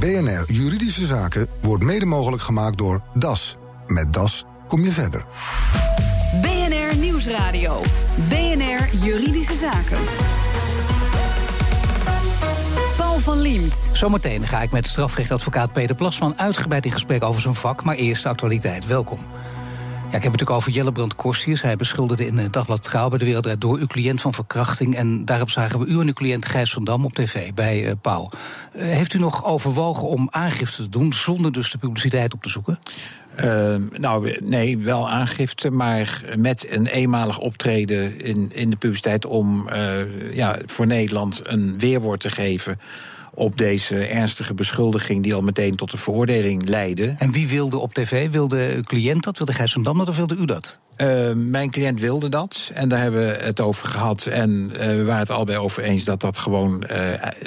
BNR Juridische Zaken wordt mede mogelijk gemaakt door DAS. Met DAS kom je verder. BNR Nieuwsradio. BNR Juridische Zaken. Paul van Liemt. Zometeen ga ik met strafrechtadvocaat Peter Plasman uitgebreid in gesprek over zijn vak, maar eerst de actualiteit. Welkom. Ja, ik heb het natuurlijk over Jellebrand Korstius. Hij beschuldigde in het dagblad Trouw bij de Wereld door uw cliënt van verkrachting. En daarop zagen we u en uw cliënt Gijs van Dam op tv bij uh, Paul. Uh, heeft u nog overwogen om aangifte te doen zonder dus de publiciteit op te zoeken? Uh, nou, nee, wel aangifte, maar met een eenmalig optreden in, in de publiciteit om ja, voor Nederland een weerwoord te geven op deze ernstige beschuldiging die al meteen tot een veroordeling leidde. En wie wilde op tv? Wilde uw cliënt dat? Wilde Gijs van Dam dat of wilde u dat? Uh, mijn cliënt wilde dat en daar hebben we het over gehad. En uh, we waren het allebei over eens dat dat gewoon uh,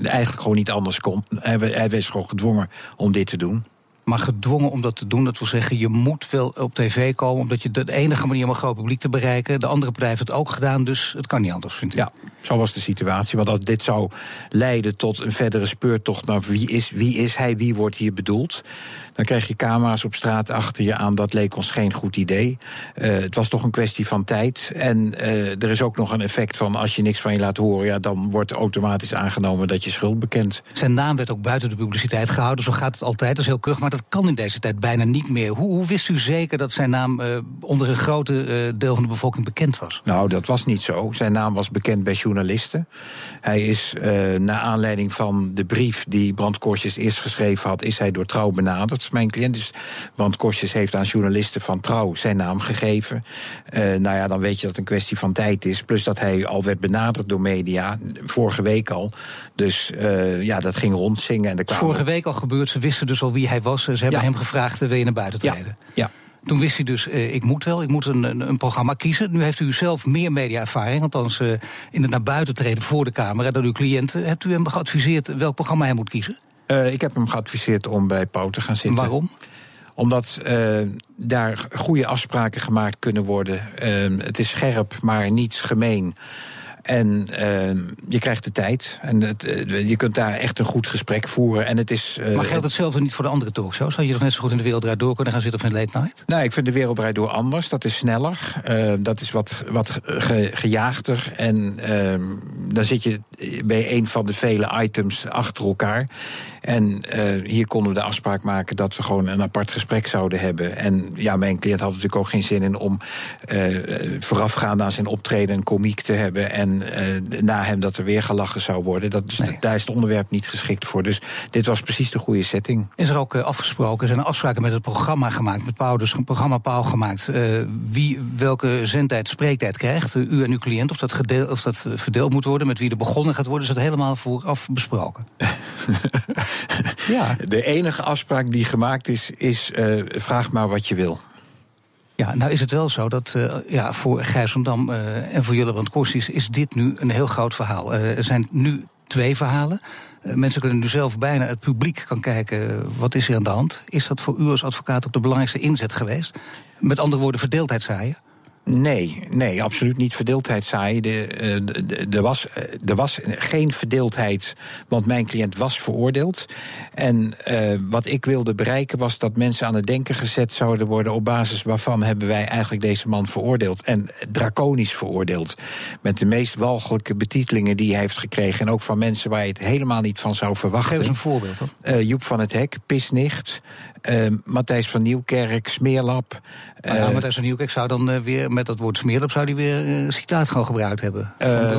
eigenlijk gewoon niet anders kon. Hij, hij was gewoon gedwongen om dit te doen. Maar gedwongen om dat te doen, dat wil zeggen, je moet wel op tv komen, omdat je de enige manier om een groot publiek te bereiken. De andere partij heeft het ook gedaan, dus het kan niet anders, vind ik. Ja, zo was de situatie. Want als dit zou leiden tot een verdere speurtocht naar wie is, wie is hij, wie wordt hier bedoeld. Dan krijg je camera's op straat achter je aan. Dat leek ons geen goed idee. Uh, het was toch een kwestie van tijd. En uh, er is ook nog een effect van als je niks van je laat horen, ja, dan wordt automatisch aangenomen dat je schuld bekent. Zijn naam werd ook buiten de publiciteit gehouden. Zo gaat het altijd. Dat is heel keurig. Maar dat kan in deze tijd bijna niet meer. Hoe, hoe wist u zeker dat zijn naam uh, onder een grote deel van de bevolking bekend was? Nou, dat was niet zo. Zijn naam was bekend bij journalisten. Hij is naar aanleiding van de brief die Brand Korsjes eerst geschreven had, is hij door trouw benaderd mijn cliënt. Dus, want Kostjes heeft aan journalisten van Trouw zijn naam gegeven. Uh, nou ja, dan weet je dat het een kwestie van tijd is. Plus dat hij al werd benaderd door media, vorige week al. Dus uh, ja, dat ging rondzingen. En kwamen... Vorige week al gebeurd, ze wisten dus al wie hij was. Ze hebben ja. hem gevraagd, wil je naar buiten treden? Ja. ja. Toen wist hij dus, uh, ik moet wel, ik moet een, een, een, programma kiezen. Nu heeft u zelf meer mediaervaring, althans uh, in het naar buiten treden voor de camera dan uw cliënten. Hebt u hem geadviseerd welk programma hij moet kiezen? Uh, ik heb hem geadviseerd om bij Pauw te gaan zitten. Waarom? Omdat uh, daar goede afspraken gemaakt kunnen worden. Uh, het is scherp, maar niet gemeen. En uh, je krijgt de tijd. En het, uh, je kunt daar echt een goed gesprek voeren. En het is, uh, maar geldt hetzelfde niet voor de andere talkshows? Zou je toch net zo goed in de Wereld Door kunnen gaan zitten of in Late Night? Nou, ik vind de Wereld Door anders. Dat is sneller. dat is wat, wat ge, gejaagder. En dan zit je bij een van de vele items achter elkaar. En hier konden we de afspraak maken dat we gewoon een apart gesprek zouden hebben. En ja, mijn cliënt had natuurlijk ook geen zin in om voorafgaand aan zijn optreden een komiek te hebben. En na hem dat er weer gelachen zou worden. Dat, dus nee. Daar is het onderwerp niet geschikt voor. Dus dit was precies de goede setting. Is er ook uh, afgesproken, zijn er afspraken met het programma gemaakt, met Pauw, dus een programma Pauw gemaakt, uh, wie welke zendtijd, spreektijd krijgt, u en uw cliënt, of dat, gedeel, of dat verdeeld moet worden, met wie er begonnen gaat worden, is dat helemaal vooraf besproken? ja. De enige afspraak die gemaakt is, is vraag maar wat je wil. Ja, nou is het wel zo dat uh, ja, voor Gijs van uh, en voor Jillebrand Korsies is dit nu een heel groot verhaal. Uh, er zijn nu twee verhalen. mensen kunnen nu zelf bijna, het publiek kan kijken, wat is er aan de hand? Is dat voor u als advocaat ook de belangrijkste inzet geweest? Met andere woorden, verdeeldheid zaaien? Nee, nee, absoluut niet verdeeldheid zaaien. Er was, er was geen verdeeldheid, want mijn cliënt was veroordeeld. En uh, wat ik wilde bereiken was dat mensen aan het denken gezet zouden worden... op basis waarvan hebben wij eigenlijk deze man veroordeeld. En draconisch veroordeeld. Met de meest walgelijke betitelingen die hij heeft gekregen. En ook van mensen waar je het helemaal niet van zou verwachten. Geef eens een voorbeeld. Uh, Joep van het Hek, pisnicht. Uh, Matthijs van Nieuwkerk, smeerlap. Nou ja, Matthijs van Nieuwkerk zou dan uh, weer met dat woord smeerlap... zou hij weer een uh, citaat gewoon gebruikt hebben van uh,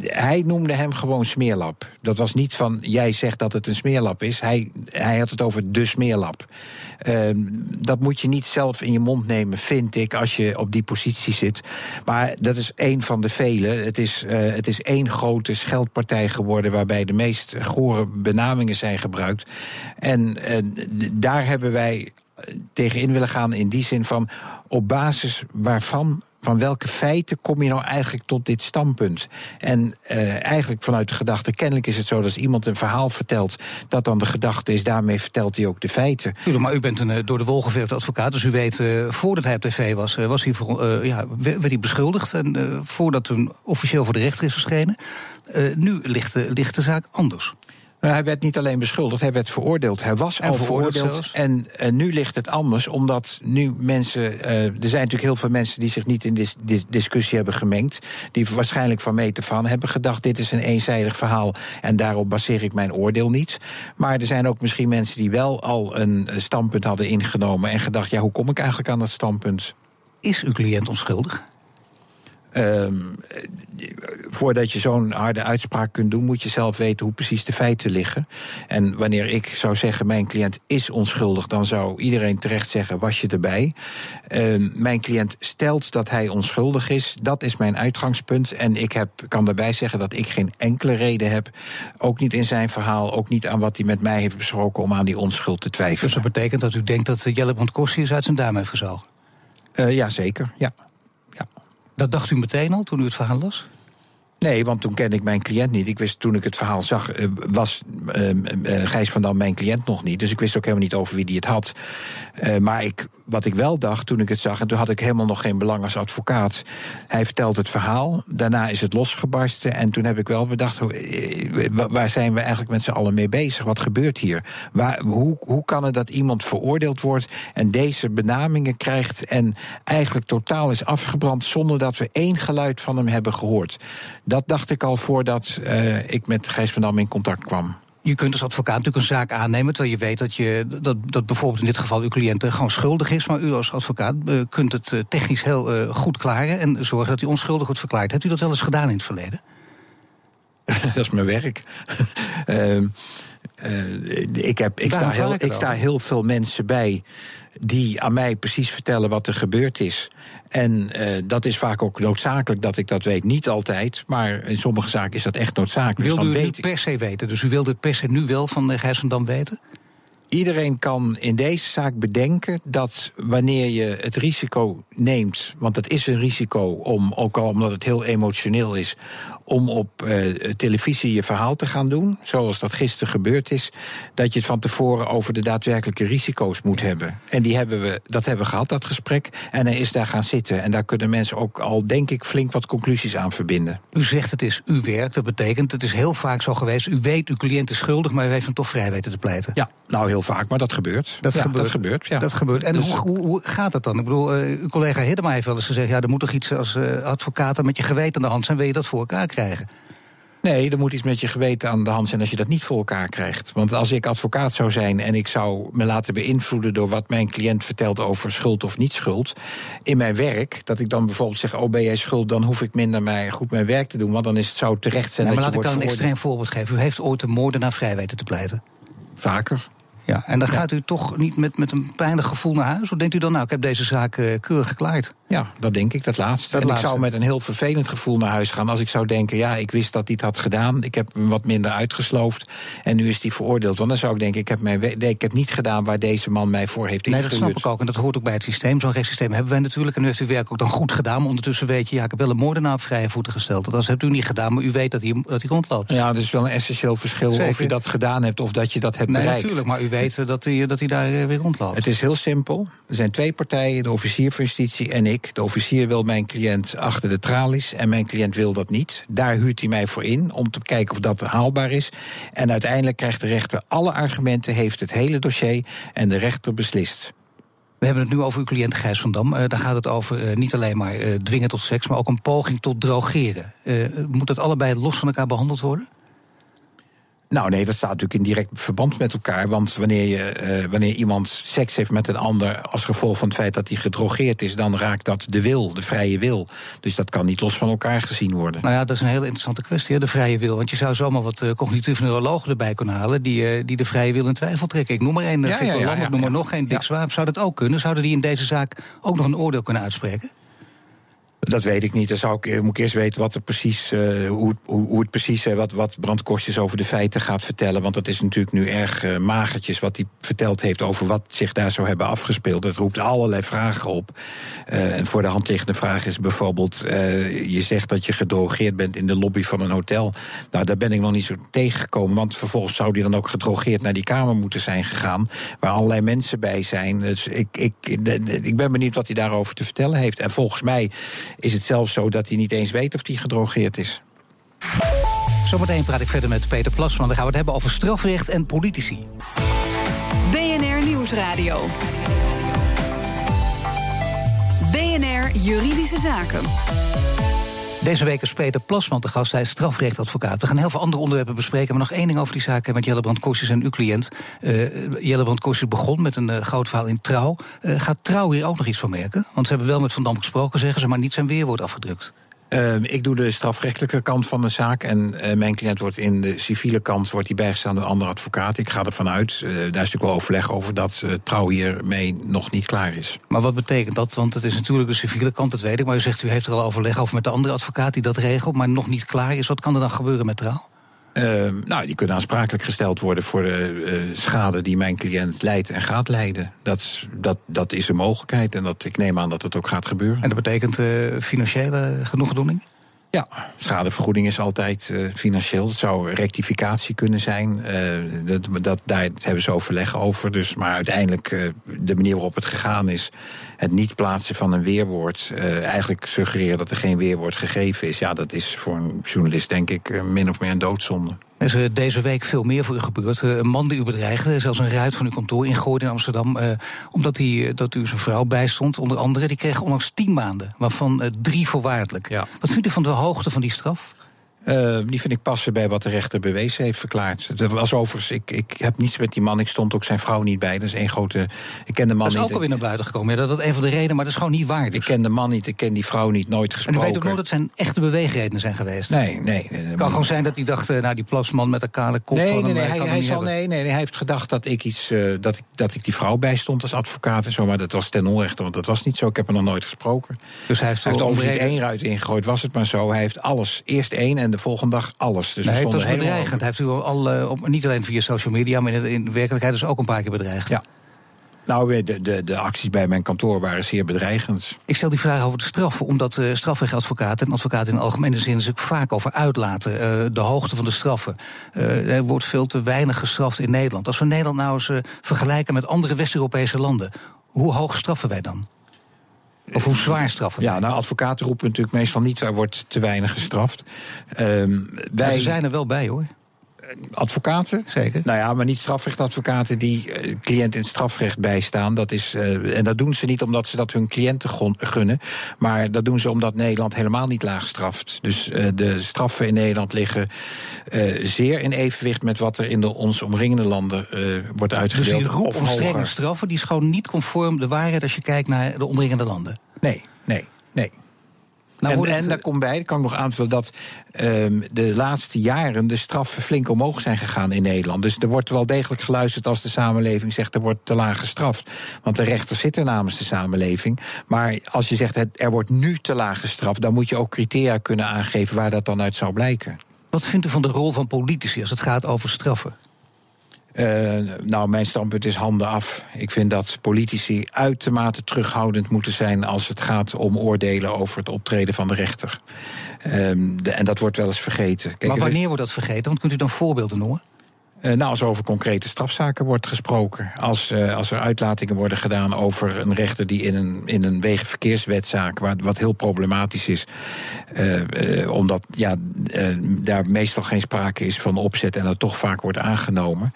Hij noemde hem gewoon smeerlap. Dat was niet van, jij zegt dat het een smeerlap is. Hij, hij had het over de smeerlap. dat moet je niet zelf in je mond nemen, vind ik... als je op die positie zit. Maar dat is één van de vele. Het is, het is één grote scheldpartij geworden... waarbij de meest gore benamingen zijn gebruikt. En daar hebben wij tegenin willen gaan in die zin van op basis waarvan van welke feiten kom je nou eigenlijk tot dit standpunt? En uh, eigenlijk vanuit de gedachte, kennelijk is het zo dat als iemand een verhaal vertelt, dat dan de gedachte is, daarmee vertelt hij ook de feiten. maar u bent een uh, door de wol geverfde advocaat, dus u weet, uh, voordat hij op tv was, was hij voor, ja, werd hij beschuldigd. En voordat toen officieel voor de rechter is verschenen. nu ligt, ligt de zaak anders. Nou, hij werd niet alleen beschuldigd, hij werd veroordeeld. Hij was En al veroordeeld. En, en nu ligt het anders, omdat nu mensen. eh, er zijn natuurlijk heel veel mensen die zich niet in dis, dis- discussie hebben gemengd. Die waarschijnlijk van meet aan hebben gedacht: dit is een eenzijdig verhaal. En daarop baseer ik mijn oordeel niet. Maar er zijn ook misschien mensen die wel al een eh, standpunt hadden ingenomen. en gedacht: ja, hoe kom ik eigenlijk aan dat standpunt? Is uw cliënt onschuldig? Ehm, eh, voordat je zo'n harde uitspraak kunt doen, moet je zelf weten hoe precies de feiten liggen. En wanneer ik zou zeggen: mijn cliënt is onschuldig, dan zou iedereen terecht zeggen: was je erbij? Ehm, mijn cliënt stelt dat hij onschuldig is. Dat is mijn uitgangspunt. En ik heb, kan daarbij zeggen dat ik geen enkele reden heb, ook niet in zijn verhaal, ook niet aan wat hij met mij heeft besproken, om aan die onschuld te Dus twijfelen. dat betekent dat u denkt dat eh, Jellebrand Corsius uit zijn duim heeft gezogen? Eh, ja, zeker. Ja. Dat dacht u meteen al toen u het verhaal las? Nee, want toen kende ik mijn cliënt niet. Ik wist toen ik het verhaal zag, eh, was eh, Gijs van Dam mijn cliënt nog niet. Dus ik wist ook helemaal niet over wie die het had. Maar ik, wat ik wel dacht toen ik het zag, en toen had ik helemaal nog geen belang als advocaat. Hij vertelt het verhaal, daarna is het losgebarsten. En toen heb ik wel bedacht, eh, wa- waar zijn we eigenlijk met z'n allen mee bezig? Wat gebeurt hier? Waar, hoe, hoe kan het dat iemand veroordeeld wordt en deze benamingen krijgt en eigenlijk totaal is afgebrand zonder dat we één geluid van hem hebben gehoord? Dat dacht ik al voordat eh, ik met Gijs van Dam in contact kwam. Je kunt als advocaat natuurlijk een zaak aannemen... terwijl je weet dat, je, dat, dat bijvoorbeeld in dit geval uw cliënt eh, gewoon schuldig is... maar u als advocaat eh, kunt het eh, technisch heel goed klaren... en zorgen dat hij onschuldig wordt verklaard. Hebt u dat wel eens gedaan in het verleden? dat is mijn werk. Ehm, eh, ik, heb, ik, sta heel, ik sta heel veel mensen bij die aan mij precies vertellen wat er gebeurd is. En eh, dat is vaak ook noodzakelijk dat ik dat weet. Niet altijd, maar in sommige zaken is dat echt noodzakelijk. Dus Wilde dan u het ik- per se weten? Dus u wilde het per se nu wel van eh, Gijs van Dam weten? Iedereen kan in deze zaak bedenken dat wanneer je het risico neemt, want het is een risico om, ook al omdat het heel emotioneel is, om op eh, televisie je verhaal te gaan doen, zoals dat gisteren gebeurd is, dat je het van tevoren over de daadwerkelijke risico's moet hebben. En die hebben we, dat hebben we gehad, dat gesprek. En hij is daar gaan zitten. En daar kunnen mensen ook al, denk ik, flink wat conclusies aan verbinden. U zegt het is uw werk. Dat betekent, het is heel vaak zo geweest... u weet, uw cliënt is schuldig, maar u heeft hem toch vrij weten te pleiten. Ja, nou heel vaak, maar dat gebeurt. Dat Ja, gebeurt. Dat gebeurt, ja. Dat gebeurt. En Dus- hoe, hoe, gaat dat dan? Ik bedoel, eh, uw collega Hiddema heeft wel eens gezegd... ja, er moet toch iets als eh, advocaat met je geweten aan de hand zijn... wil je dat voor elkaar krijgen? Nee, er moet iets met je geweten aan de hand zijn als je dat niet voor elkaar krijgt. Want als ik advocaat zou zijn en ik zou me laten beïnvloeden door wat mijn cliënt vertelt over schuld of niet schuld. In mijn werk, dat ik dan bijvoorbeeld zeg: Oh, ben jij schuld, dan hoef ik minder mij, goed mijn werk te doen. Want dan is het, zou het terecht zijn Nee, maar dat laat je ik dan een extreem voorbeeld geven. U heeft ooit een moordenaar vrij weten te pleiten. Vaker. Ja, en dan gaat u toch niet met, met een pijnlijk gevoel naar huis? Of denkt u dan, nou, ik heb deze zaak eh, keurig geklaard? Ja, dat denk ik, dat laatste. Dat en laatste. ik zou met een heel vervelend gevoel naar huis gaan als ik zou denken: ja, ik wist dat hij het had gedaan. Ik heb hem wat minder uitgesloofd. En nu is hij veroordeeld. Want dan zou ik denken: ik heb, mijn nee, ik heb niet gedaan waar deze man mij voor heeft Nee, dat ingehuurd. snap ik ook. En dat hoort ook bij het systeem. Zo'n rechtssysteem hebben wij natuurlijk. En u heeft uw werk ook dan goed gedaan. Maar ondertussen weet je, ja, ik heb wel een moordenaar op vrije voeten gesteld. Dat hebt u niet gedaan, maar u weet dat hij, dat hij rondloopt. Ja, dat is wel een essentieel verschil Zeker. of je dat gedaan hebt of dat je dat hebt nee, bereikt. natuurlijk. Maar u weet eh, dat hij, dat hij daar eh, weer rondloopt. Het is heel simpel. Er zijn twee partijen, de officier van justitie en ik. De officier wil mijn cliënt achter de tralies en mijn cliënt wil dat niet. Daar huurt hij mij voor in om te kijken of dat haalbaar is. En uiteindelijk krijgt de rechter alle argumenten, heeft het hele dossier en de rechter beslist. We hebben het nu over uw cliënt Gijs van Dam. Eh, daar gaat het over eh, niet alleen maar eh, dwingen tot seks, maar ook een poging tot drogeren. Eh, moet dat allebei los van elkaar behandeld worden? Nou nee, dat staat natuurlijk in direct verband met elkaar. Want wanneer, je, eh, wanneer iemand seks heeft met een ander als gevolg van het feit dat hij gedrogeerd is, dan raakt dat de wil, de vrije wil. Dus dat kan niet los van elkaar gezien worden. Nou ja, dat is een hele interessante kwestie, hè, de vrije wil. Want je zou zomaar wat eh, cognitieve neurologen erbij kunnen halen... Die, eh, die de vrije wil in twijfel trekken. Ik noem maar één, Ja, Victor ja, ja, noem maar nog geen Dick Ja. Swaap. Zou dat ook kunnen? Zouden die in deze zaak ook nog een oordeel kunnen uitspreken? Dat weet ik niet. Dan zou ik, eh, moet ik eerst weten wat er precies, eh, hoe, hoe, hoe het precies, eh, wat, wat brandkostjes over de feiten gaat vertellen. Want dat is natuurlijk nu erg magertjes wat hij verteld heeft over wat zich daar zou hebben afgespeeld. Dat roept allerlei vragen op. En voor de hand liggende vraag is bijvoorbeeld: je zegt dat je gedrogeerd bent in de lobby van een hotel. Nou, daar ben ik nog niet zo tegengekomen. Want vervolgens zou die dan ook gedrogeerd naar die kamer moeten zijn gegaan. Waar allerlei mensen bij zijn. Dus ik, ik, ik ben benieuwd wat hij daarover te vertellen heeft. En volgens mij is het zelfs zo dat hij niet eens weet of hij gedrogeerd is. Zometeen praat ik verder met Peter Plasman. Dan gaan we het hebben over strafrecht en politici. BNR Nieuwsradio. BNR Juridische Zaken. Deze week is Peter Plasman te gast. Hij is strafrechtadvocaat. We gaan heel veel andere onderwerpen bespreken. Maar nog één ding over die zaken met Jellebrand Korsjes en uw cliënt. Uh, Jellebrand Korsjes begon met een uh, groot verhaal in Trouw. Uh, gaat Trouw hier ook nog iets van merken? Want ze hebben wel met Van Dam gesproken, zeggen ze, maar niet zijn weerwoord afgedrukt. Uh, ik doe de strafrechtelijke kant van de zaak. En uh, mijn cliënt wordt in de civiele kant wordt hij bijgestaan door een andere advocaat. Ik ga ervan uit. Uh, daar is natuurlijk wel overleg over dat trouw hiermee nog niet klaar is. Maar wat betekent dat? Want het is natuurlijk de civiele kant, dat weet ik. Maar u zegt u heeft er al overleg over met de andere advocaat die dat regelt, maar nog niet klaar is. Wat kan er dan gebeuren met trouw? Uh, nou, die kunnen aansprakelijk gesteld worden voor de uh, schade die mijn cliënt leidt en gaat leiden. Dat, dat, dat is een mogelijkheid en dat, ik neem aan dat het ook gaat gebeuren. En dat betekent uh, financiële genoegdoening? Ja, schadevergoeding is altijd uh, financieel. Het zou rectificatie kunnen zijn. Uh, dat, dat, daar hebben ze overleg over. Dus, maar uiteindelijk, uh, de manier waarop het gegaan is... het niet plaatsen van een weerwoord... eigenlijk suggereren dat er geen weerwoord gegeven is... ja, dat is voor een journalist denk ik min of meer een doodzonde. Er is er deze week veel meer voor u gebeurd. Een man die u bedreigde, zelfs een ruit van uw kantoor ingooide in Amsterdam... Uh, omdat hij, dat u zijn vrouw bijstond, onder andere. Die kreeg onlangs tien maanden, waarvan drie voorwaardelijk. Ja. Wat vindt u van de hoogte van die straf? Uh, die vind ik passen bij wat de rechter bewezen heeft verklaard. Het was overigens, ik, ik heb niets met die man, ik stond ook zijn vrouw niet bij. Dat is één grote. Ik ken de man dat is niet. ook alweer naar buiten gekomen. Ja, dat is een van de redenen, maar dat is gewoon niet waar. Dus. Ik ken de man niet, ik ken die vrouw niet, nooit gesproken. En u weet ook nooit dat zijn echte beweegredenen zijn geweest. Nee, nee. Het kan gewoon zijn dat hij dacht, nou die plasman met een kale kop. Nee, nee, nee, kan hij, hij, niet zal, nee, nee, nee, hij heeft gedacht dat ik iets, uh, dat, ik, dat ik die vrouw bijstond als advocaat en zo, maar dat was ten onrechte, want dat was niet zo. Ik heb hem nog nooit gesproken. Dus hij heeft, Hij heeft overigens niet één ruit ingegooid, was het maar zo. Hij heeft alles. Eerst één en de volgende dag alles. Dus Nee, helemaal bedreigend. Hij heeft u al, op, niet alleen via social media, maar in, in werkelijkheid dus ook een paar keer bedreigd. Ja. Nou, de, de, de acties bij mijn kantoor waren zeer bedreigend. Ik stel die vraag over de straffen, omdat uh, strafrechtadvocaten en advocaten in algemene zin zich vaak over uitlaten. Uh, de hoogte van de straffen. Uh, er wordt veel te weinig gestraft in Nederland. Als we Nederland nou eens vergelijken met andere West-Europese landen, hoe hoog straffen wij dan? Of hoe zwaar straffen? Ja, nou, advocaten roepen natuurlijk meestal niet, er wordt te weinig gestraft. Um, wij... Zijn er wel bij hoor. Advocaten? Zeker. Nou ja, maar niet strafrechtadvocaten die uh, cliënt in strafrecht bijstaan. Dat is, uh, en dat doen ze niet omdat ze dat hun cliënten gunnen. Maar dat doen ze omdat Nederland helemaal niet laag straft. Dus uh, de straffen in Nederland liggen zeer in evenwicht met wat er in de ons omringende landen wordt uitgedeeld. Dus die roep om strenge straffen die is gewoon niet conform de waarheid als je kijkt naar de omringende landen. Nee, nee, nee. Nou, en, daar komt bij, kan ik nog aanvullen, dat um, de laatste jaren de straffen flink omhoog zijn gegaan in Nederland. Dus er wordt wel degelijk geluisterd als de samenleving zegt er wordt te laag gestraft. Want de rechter zit er namens de samenleving. Maar als je zegt het, er wordt nu te laag gestraft, dan moet je ook criteria kunnen aangeven waar dat dan uit zou blijken. Wat vindt u van de rol van politici als het gaat over straffen? Uh, nou, mijn standpunt is handen af. Ik vind dat politici uitermate terughoudend moeten zijn als het gaat om oordelen over het optreden van de rechter. De, en dat wordt wel eens vergeten. Kijk, maar wanneer wordt dat vergeten? Want kunt u dan voorbeelden noemen? Uh, nou, als er over concrete strafzaken wordt gesproken. Als, uh, als er uitlatingen worden gedaan over een rechter die in een, in een wegenverkeerswetzaak, waar, wat heel problematisch is, uh, omdat ja, daar meestal geen sprake is van opzet en dat toch vaak wordt aangenomen.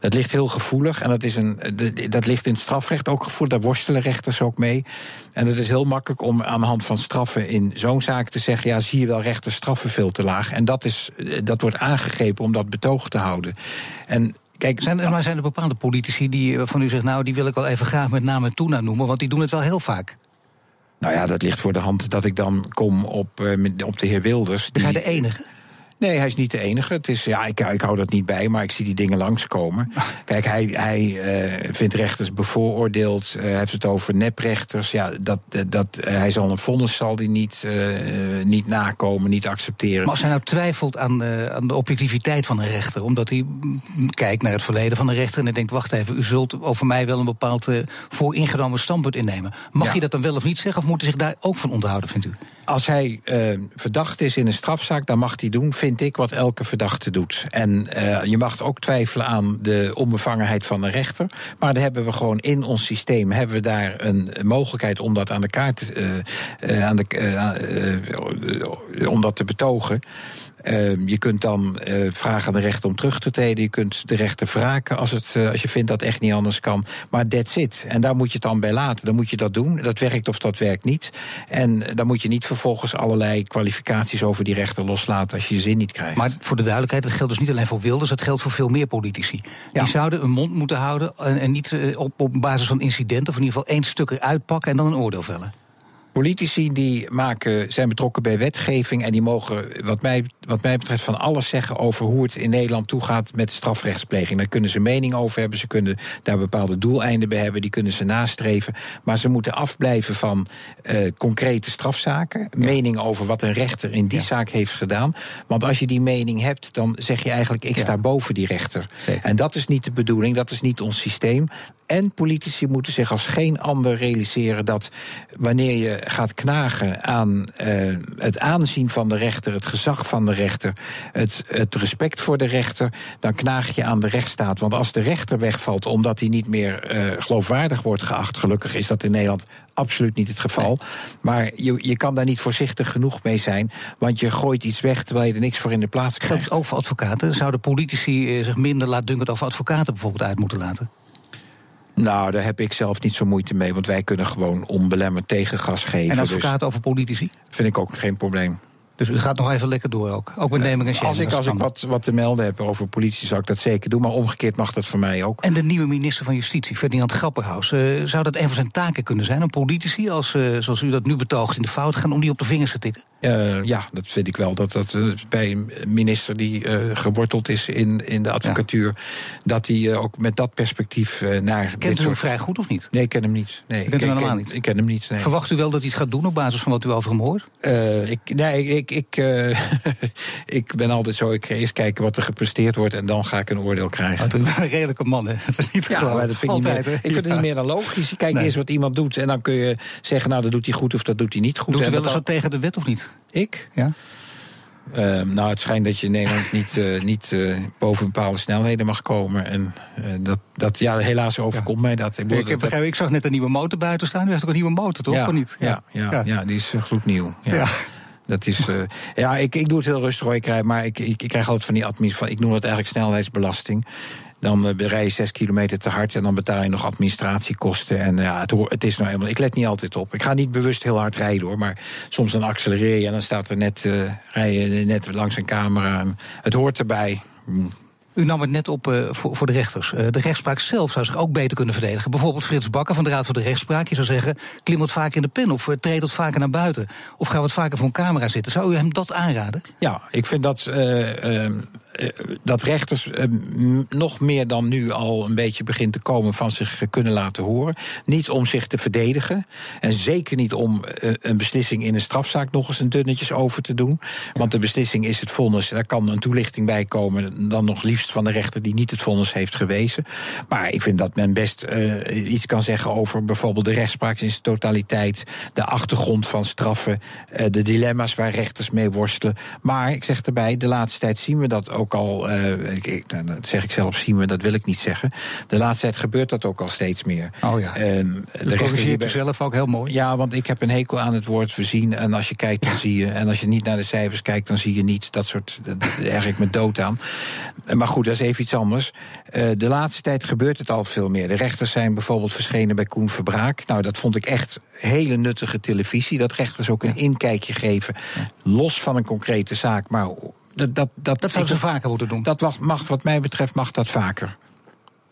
Dat ligt heel gevoelig en dat, is een, dat ligt in het strafrecht ook gevoelig. Daar worstelen rechters ook mee. En het is heel makkelijk om aan de hand van straffen in zo'n zaak te zeggen: ja, zie je wel, rechters straffen veel te laag. En dat, is, dat wordt aangegrepen om dat betoog te houden. En Kijk, zijn er, maar zijn er bepaalde politici die van u zegt, nou, die wil ik wel even graag met naam en toenaam noemen, want die doen het wel heel vaak. Nou ja, dat ligt voor de hand dat ik dan kom op, uh, op de heer Wilders. Die... Is hij de enige? Nee, hij is niet de enige. Het is, ja, ik, ik hou dat niet bij, maar ik zie die dingen langskomen. Kijk, hij, hij uh, vindt rechters bevooroordeeld. Uh, heeft het over neprechters. Ja, dat, dat, uh, hij zal een vonnis zal die niet, niet nakomen, niet accepteren. Maar als hij nou twijfelt aan, aan de objectiviteit van een rechter, omdat hij kijkt naar het verleden van een rechter en hij denkt: wacht even, u zult over mij wel een bepaald vooringenomen standpunt innemen. Mag ja. je dat dan wel of niet zeggen, of moet hij zich daar ook van onthouden, vindt u? Als hij verdacht is in een strafzaak, dan mag hij doen vind ik wat elke verdachte doet. En uh, je mag ook twijfelen aan de onbevangenheid van een rechter. Maar daar hebben we gewoon in ons systeem hebben we daar een mogelijkheid om dat aan de kaart uh, uh, aan de, om dat te betogen. Ehm, je kunt dan uh, vragen aan de rechter om terug te treden. Je kunt de rechter wraken als, het, als je vindt dat echt niet anders kan. Maar that's it. En daar moet je het dan bij laten. Dan moet je dat doen. Dat werkt of dat werkt niet. En dan moet je niet vervolgens allerlei kwalificaties over die rechter loslaten als je je zin niet krijgt. Maar voor de duidelijkheid, dat geldt dus niet alleen voor Wilders, dat geldt voor veel meer politici. Die zouden een mond moeten houden en, en niet op, op basis van incidenten, of in ieder geval één stuk eruit pakken en dan een oordeel vellen. Politici die maken, zijn betrokken bij wetgeving en die mogen, wat mij, wat mij betreft, van alles zeggen over hoe het in Nederland toegaat met strafrechtspleging. Daar kunnen ze mening over hebben, ze kunnen daar bepaalde doeleinden bij hebben, die kunnen ze nastreven. Maar ze moeten afblijven van uh, concrete strafzaken, mening over wat een rechter in die zaak heeft gedaan. Want als je die mening hebt, dan zeg je eigenlijk: ik sta boven die rechter. En dat is niet de bedoeling, dat is niet ons systeem. En politici moeten zich als geen ander realiseren dat wanneer je gaat knagen aan uh, het aanzien van de rechter, het gezag van de rechter, het, het respect voor de rechter, dan knaag je aan de rechtsstaat. Want als de rechter wegvalt omdat hij niet meer uh, geloofwaardig wordt geacht, gelukkig is dat in Nederland absoluut niet het geval. Maar je, je kan daar niet voorzichtig genoeg mee zijn. Want je gooit iets weg terwijl je er niks voor in de plaats krijgt. Geldt ook voor advocaten? Zouden politici eh, zich minder laatdunkend over advocaten bijvoorbeeld uit moeten laten? Nou, daar heb ik zelf niet zo moeite mee, want wij kunnen gewoon onbelemmerd tegengas geven. En advocaten dus over politici? Vind ik ook geen probleem. Dus u gaat nog even lekker door ook. Ook met neming en Als ik, als ik wat, wat te melden heb over politie, zou ik dat zeker doen. Maar omgekeerd mag dat voor mij ook. En de nieuwe minister van Justitie, Ferdinand Grapperhaus. Uh, zou dat een van zijn taken kunnen zijn? Om politici, als, uh, zoals u dat nu betoogt, in de fout gaan om die op de vingers te tikken? Uh, ja, dat vind ik wel. Dat dat uh, bij een minister die uh, geworteld is in, in de advocatuur, ja. dat hij ook met dat perspectief naar. Kent u hem vrij goed of niet? Nee, ik ken hem niet. Nee, ik ken hem helemaal niet. Ik ken hem niet. Nee. Verwacht u wel dat hij het gaat doen op basis van wat u over hem hoort? ik, nee, ik, ik, ik ben altijd zo. Ik ga eerst kijken wat er gepresteerd wordt en dan ga ik een oordeel krijgen. Oh, een redelijke man, hè? Dat is niet ja, maar dat vind altijd, ik, niet meer, ik vind het niet meer dan logisch. Kijk nee. eerst wat iemand doet en dan kun je zeggen, nou dat doet hij goed of dat doet hij niet goed. Doet u wel eens wat tegen de wet of niet? Ik? Ja. Uh, nou, het schijnt dat je in Nederland niet, uh, niet uh, boven bepaalde snelheden mag komen. En dat, dat, ja, helaas overkomt ja. mij dat. Ik, ik, ik zag net een nieuwe motor buiten staan. U heeft ook een nieuwe motor, toch? Ja, of niet? Ja, ja, ja, ja. die is gloednieuw. Ja. ja. Dat is, ja, ik, ik doe het heel rustig hoor. Ik krijg, maar ik, ik, ik krijg altijd van die administratie. Ik noem het eigenlijk snelheidsbelasting. Dan uh, rij je zes kilometer te hard en dan betaal je nog administratiekosten. En ja, het, het is nou helemaal. Ik let niet altijd op. Ik ga niet bewust heel hard rijden hoor. Maar soms dan accelereer je en dan staat er net, uh, rij je net langs een camera. Het hoort erbij. U nam het net op uh, voor, voor, de rechters. Uh, de rechtspraak zelf zou zich ook beter kunnen verdedigen. Bijvoorbeeld Frits Bakker van de Raad voor de Rechtspraak. Je zou zeggen, klim wat vaker in de pen of uh, treed wat vaker naar buiten. Of ga wat vaker voor een camera zitten. Zou u hem dat aanraden? Ja, ik vind dat dat rechters uh, nog meer dan nu al een beetje begint te komen van zich kunnen laten horen. Niet om zich te verdedigen. En zeker niet om uh, een beslissing in een strafzaak nog eens een dunnetjes over te doen. Want de beslissing is het vonnis. Daar kan een toelichting bij komen. Dan nog liefst van de rechter die niet het vonnis heeft gewezen. Maar ik vind dat men best iets kan zeggen over bijvoorbeeld de rechtspraak in zijn totaliteit. De achtergrond van straffen. de dilemma's waar rechters mee worstelen. Maar ik zeg erbij, de laatste tijd zien we dat ook ook al, uh, ik, ik, nou, dat zeg ik zelf zien we, dat wil ik niet zeggen. De laatste tijd gebeurt dat ook al steeds meer. Oh ja. De corrigeert u zelf ook heel mooi. Ja, want ik heb een hekel aan het woord voorzien. En als je kijkt, dan zie je. En als je niet naar de cijfers kijkt, dan zie je niet. Dat soort, daar erg ik me dood aan. Maar goed, dat is even iets anders. Uh, de laatste tijd gebeurt het al veel meer. De rechters zijn bijvoorbeeld verschenen bij Koen Verbraak. Nou, dat vond ik echt hele nuttige televisie. Dat rechters ook een inkijkje geven. Los van een concrete zaak, maar dat, dat, dat, dat zou ze vaker moeten doen. Dat mag, wat mij betreft, mag dat vaker.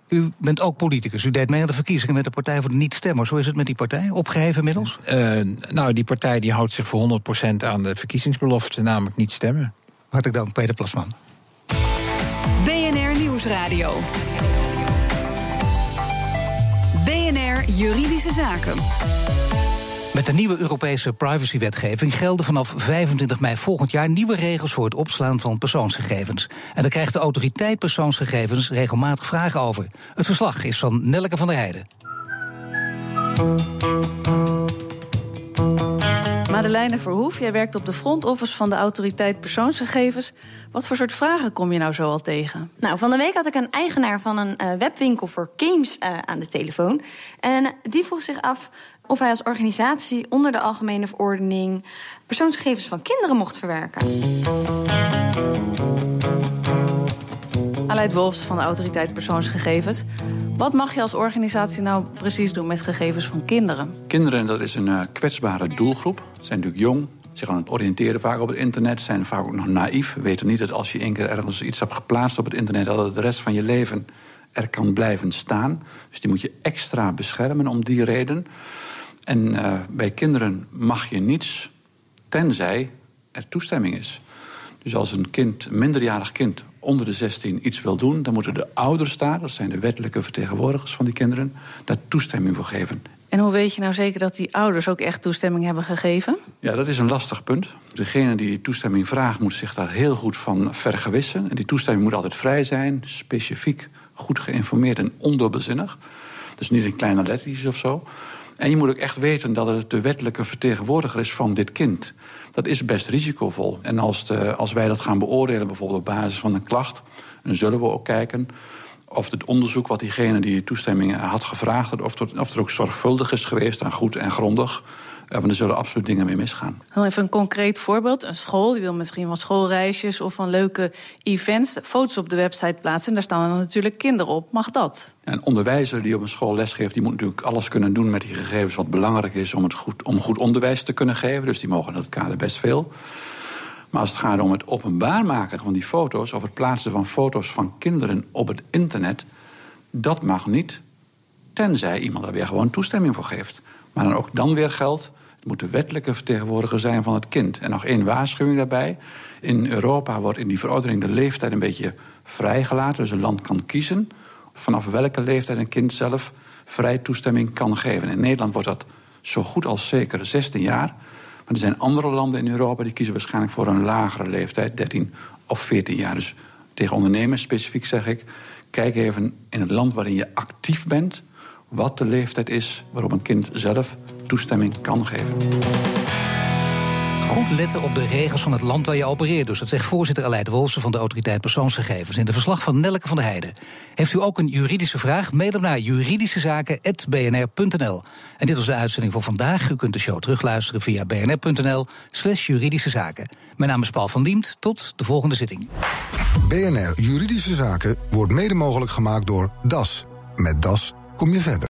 U bent ook politicus. U deed mee aan de verkiezingen met de Partij voor de Niet-Stemmers. Hoe is het met die partij? Opgeheven inmiddels? Uh, nou, die partij die houdt zich voor 100% aan de verkiezingsbelofte, namelijk niet stemmen. Hartelijk dank, Peter Plasman. BNR Nieuwsradio. BNR Juridische Zaken. Met de nieuwe Europese privacywetgeving gelden vanaf 25 mei volgend jaar nieuwe regels voor het opslaan van persoonsgegevens. En daar krijgt de autoriteit persoonsgegevens regelmatig vragen over. Het verslag is van Nelleke van der Heijden. Madeleine Verhoef, jij werkt op de front office van de autoriteit persoonsgegevens. Wat voor soort vragen kom je nou zo al tegen? Nou, van de week had ik een eigenaar van een uh, webwinkel voor games uh, aan de telefoon. En die vroeg zich af of hij als organisatie onder de algemene verordening persoonsgegevens van kinderen mocht verwerken. Aleid Wolfs van de Autoriteit Persoonsgegevens. Wat mag je als organisatie nou precies doen met gegevens van kinderen? Kinderen, dat is een uh, kwetsbare doelgroep. Ze zijn natuurlijk jong, zich aan het oriënteren vaak op het internet, zijn vaak ook nog naïef. Weten niet dat als je één keer ergens iets hebt geplaatst op het internet, dat het de rest van je leven er kan blijven staan. Dus die moet je extra beschermen om die reden. En uh, bij kinderen mag je niets, tenzij er toestemming is. Dus als een kind, een minderjarig kind onder de 16 iets wil doen, dan moeten de ouders daar, dat zijn de wettelijke vertegenwoordigers van die kinderen, daar toestemming voor geven. En hoe weet je nou zeker dat die ouders ook echt toestemming hebben gegeven? Ja, dat is een lastig punt. Degene die die toestemming vraagt, moet zich daar heel goed van vergewissen. En die toestemming moet altijd vrij zijn, specifiek, goed geïnformeerd en ondubbelzinnig. Dus niet in kleine lettertjes of zo. En je moet ook echt weten dat het de wettelijke vertegenwoordiger is van dit kind. Dat is best risicovol. En als, de, als wij dat gaan beoordelen, bijvoorbeeld op basis van een klacht, dan zullen we ook kijken of het onderzoek wat diegene die toestemming had gevraagd, of, er, of er ook zorgvuldig is geweest en goed en grondig. Maar er zullen absoluut dingen mee misgaan. Even een concreet voorbeeld. Een school die wil misschien van schoolreisjes of van leuke events foto's op de website plaatsen. En daar staan dan natuurlijk kinderen op. Mag dat? Een onderwijzer die op een school lesgeeft, die moet natuurlijk alles kunnen doen met die gegevens wat belangrijk is om, het goed, om goed onderwijs te kunnen geven. Dus die mogen in dat kader best veel. Maar als het gaat om het openbaar maken van die foto's, of het plaatsen van foto's van kinderen op het internet, dat mag niet. Tenzij iemand daar weer gewoon toestemming voor geeft. Maar dan ook dan weer geldt, het moet de wettelijke vertegenwoordiger zijn van het kind. En nog één waarschuwing daarbij. In Europa wordt in die verordening de leeftijd een beetje vrijgelaten. Dus een land kan kiezen vanaf welke leeftijd een kind zelf vrij toestemming kan geven. In Nederland wordt dat zo goed als zeker 16 jaar. Maar er zijn andere landen in Europa die kiezen waarschijnlijk voor een lagere leeftijd, 13 of 14 jaar. Dus tegen ondernemers specifiek zeg ik: kijk even in het land waarin je actief bent, wat de leeftijd is waarop een kind zelf toestemming kan geven. Goed letten op de regels van het land waar je opereert. Dus dat zegt voorzitter Aleid Wolfsen van de Autoriteit Persoonsgegevens... in de verslag van Nelke van der Heijden. Heeft u ook een juridische vraag? Mail hem naar juridischezaken.bnr.nl. En dit was de uitzending voor vandaag. U kunt de show terugluisteren via bnr.nl slash juridische zaken. Mijn naam is Paul van Diemt. Tot de volgende zitting. BNR Juridische Zaken wordt mede mogelijk gemaakt door DAS. Met DAS kom je verder.